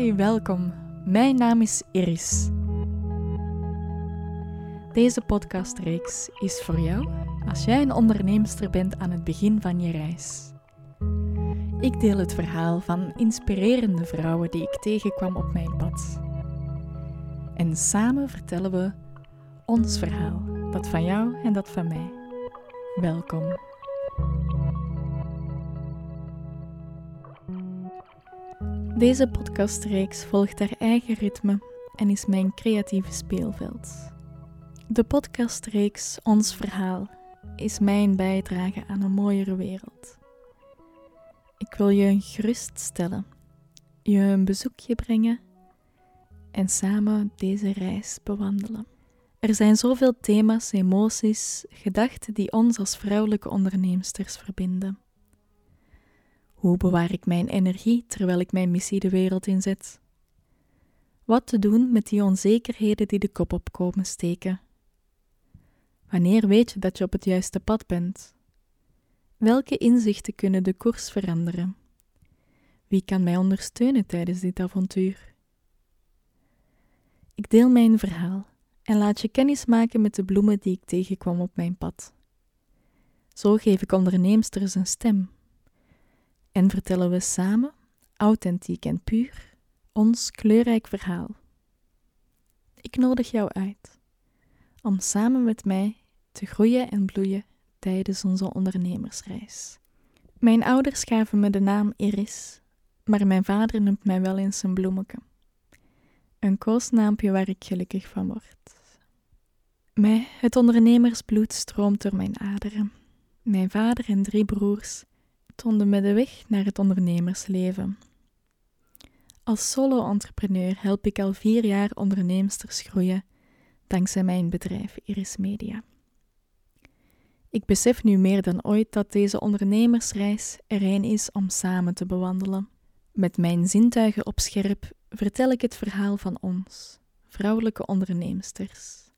Welkom. Mijn naam is Iris. Deze podcastreeks is voor jou als jij een onderneemster bent aan het begin van je reis. Ik deel het verhaal van inspirerende vrouwen die ik tegenkwam op mijn pad. En samen vertellen we ons verhaal, dat van jou en dat van mij. Welkom. Deze podcastreeks volgt haar eigen ritme en is mijn creatieve speelveld. De podcastreeks Ons Verhaal is mijn bijdrage aan een mooiere wereld. Ik wil je geruststellen, je een bezoekje brengen en samen deze reis bewandelen. Er zijn zoveel thema's, emoties, gedachten die ons als vrouwelijke onderneemsters verbinden. Hoe bewaar ik mijn energie terwijl ik mijn missie de wereld inzet? Wat te doen met die onzekerheden die de kop op komen steken? Wanneer weet je dat je op het juiste pad bent? Welke inzichten kunnen de koers veranderen? Wie kan mij ondersteunen tijdens dit avontuur? Ik deel mijn verhaal en laat je kennis maken met de bloemen die ik tegenkwam op mijn pad. Zo geef ik onderneemsters een stem en vertellen we samen, authentiek en puur, ons kleurrijk verhaal. Ik nodig jou uit om samen met mij te groeien en bloeien tijdens onze ondernemersreis. Mijn ouders gaven me de naam Iris, maar mijn vader noemt mij wel eens een bloemeke. Een koosnaampje waar ik gelukkig van word. Mij, het ondernemersbloed stroomt door mijn aderen. Mijn vader en drie broers toonde de weg naar het ondernemersleven. Als solo-entrepreneur help ik al vier jaar onderneemsters groeien dankzij mijn bedrijf Iris Media. Ik besef nu meer dan ooit dat deze ondernemersreis er een is om samen te bewandelen. Met mijn zintuigen op scherp vertel ik het verhaal van ons, vrouwelijke onderneemsters.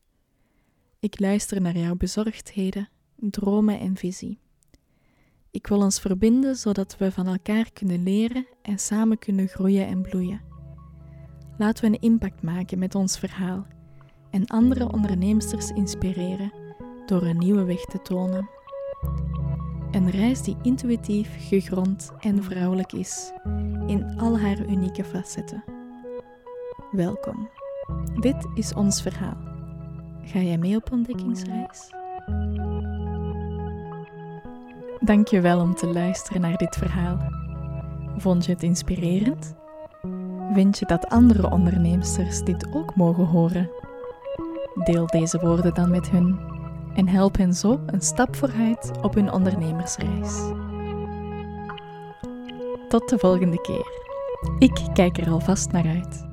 Ik luister naar jouw bezorgdheden, dromen en visie. Ik wil ons verbinden zodat we van elkaar kunnen leren en samen kunnen groeien en bloeien. Laten we een impact maken met ons verhaal en andere onderneemsters inspireren door een nieuwe weg te tonen. Een reis die intuïtief, gegrond en vrouwelijk is, in al haar unieke facetten. Welkom. Dit is ons verhaal. Ga jij mee op ontdekkingsreis? Dank je wel om te luisteren naar dit verhaal. Vond je het inspirerend? Vind je dat andere onderneemsters dit ook mogen horen? Deel deze woorden dan met hun en help hen zo een stap vooruit op hun ondernemersreis. Tot de volgende keer. Ik kijk er alvast naar uit.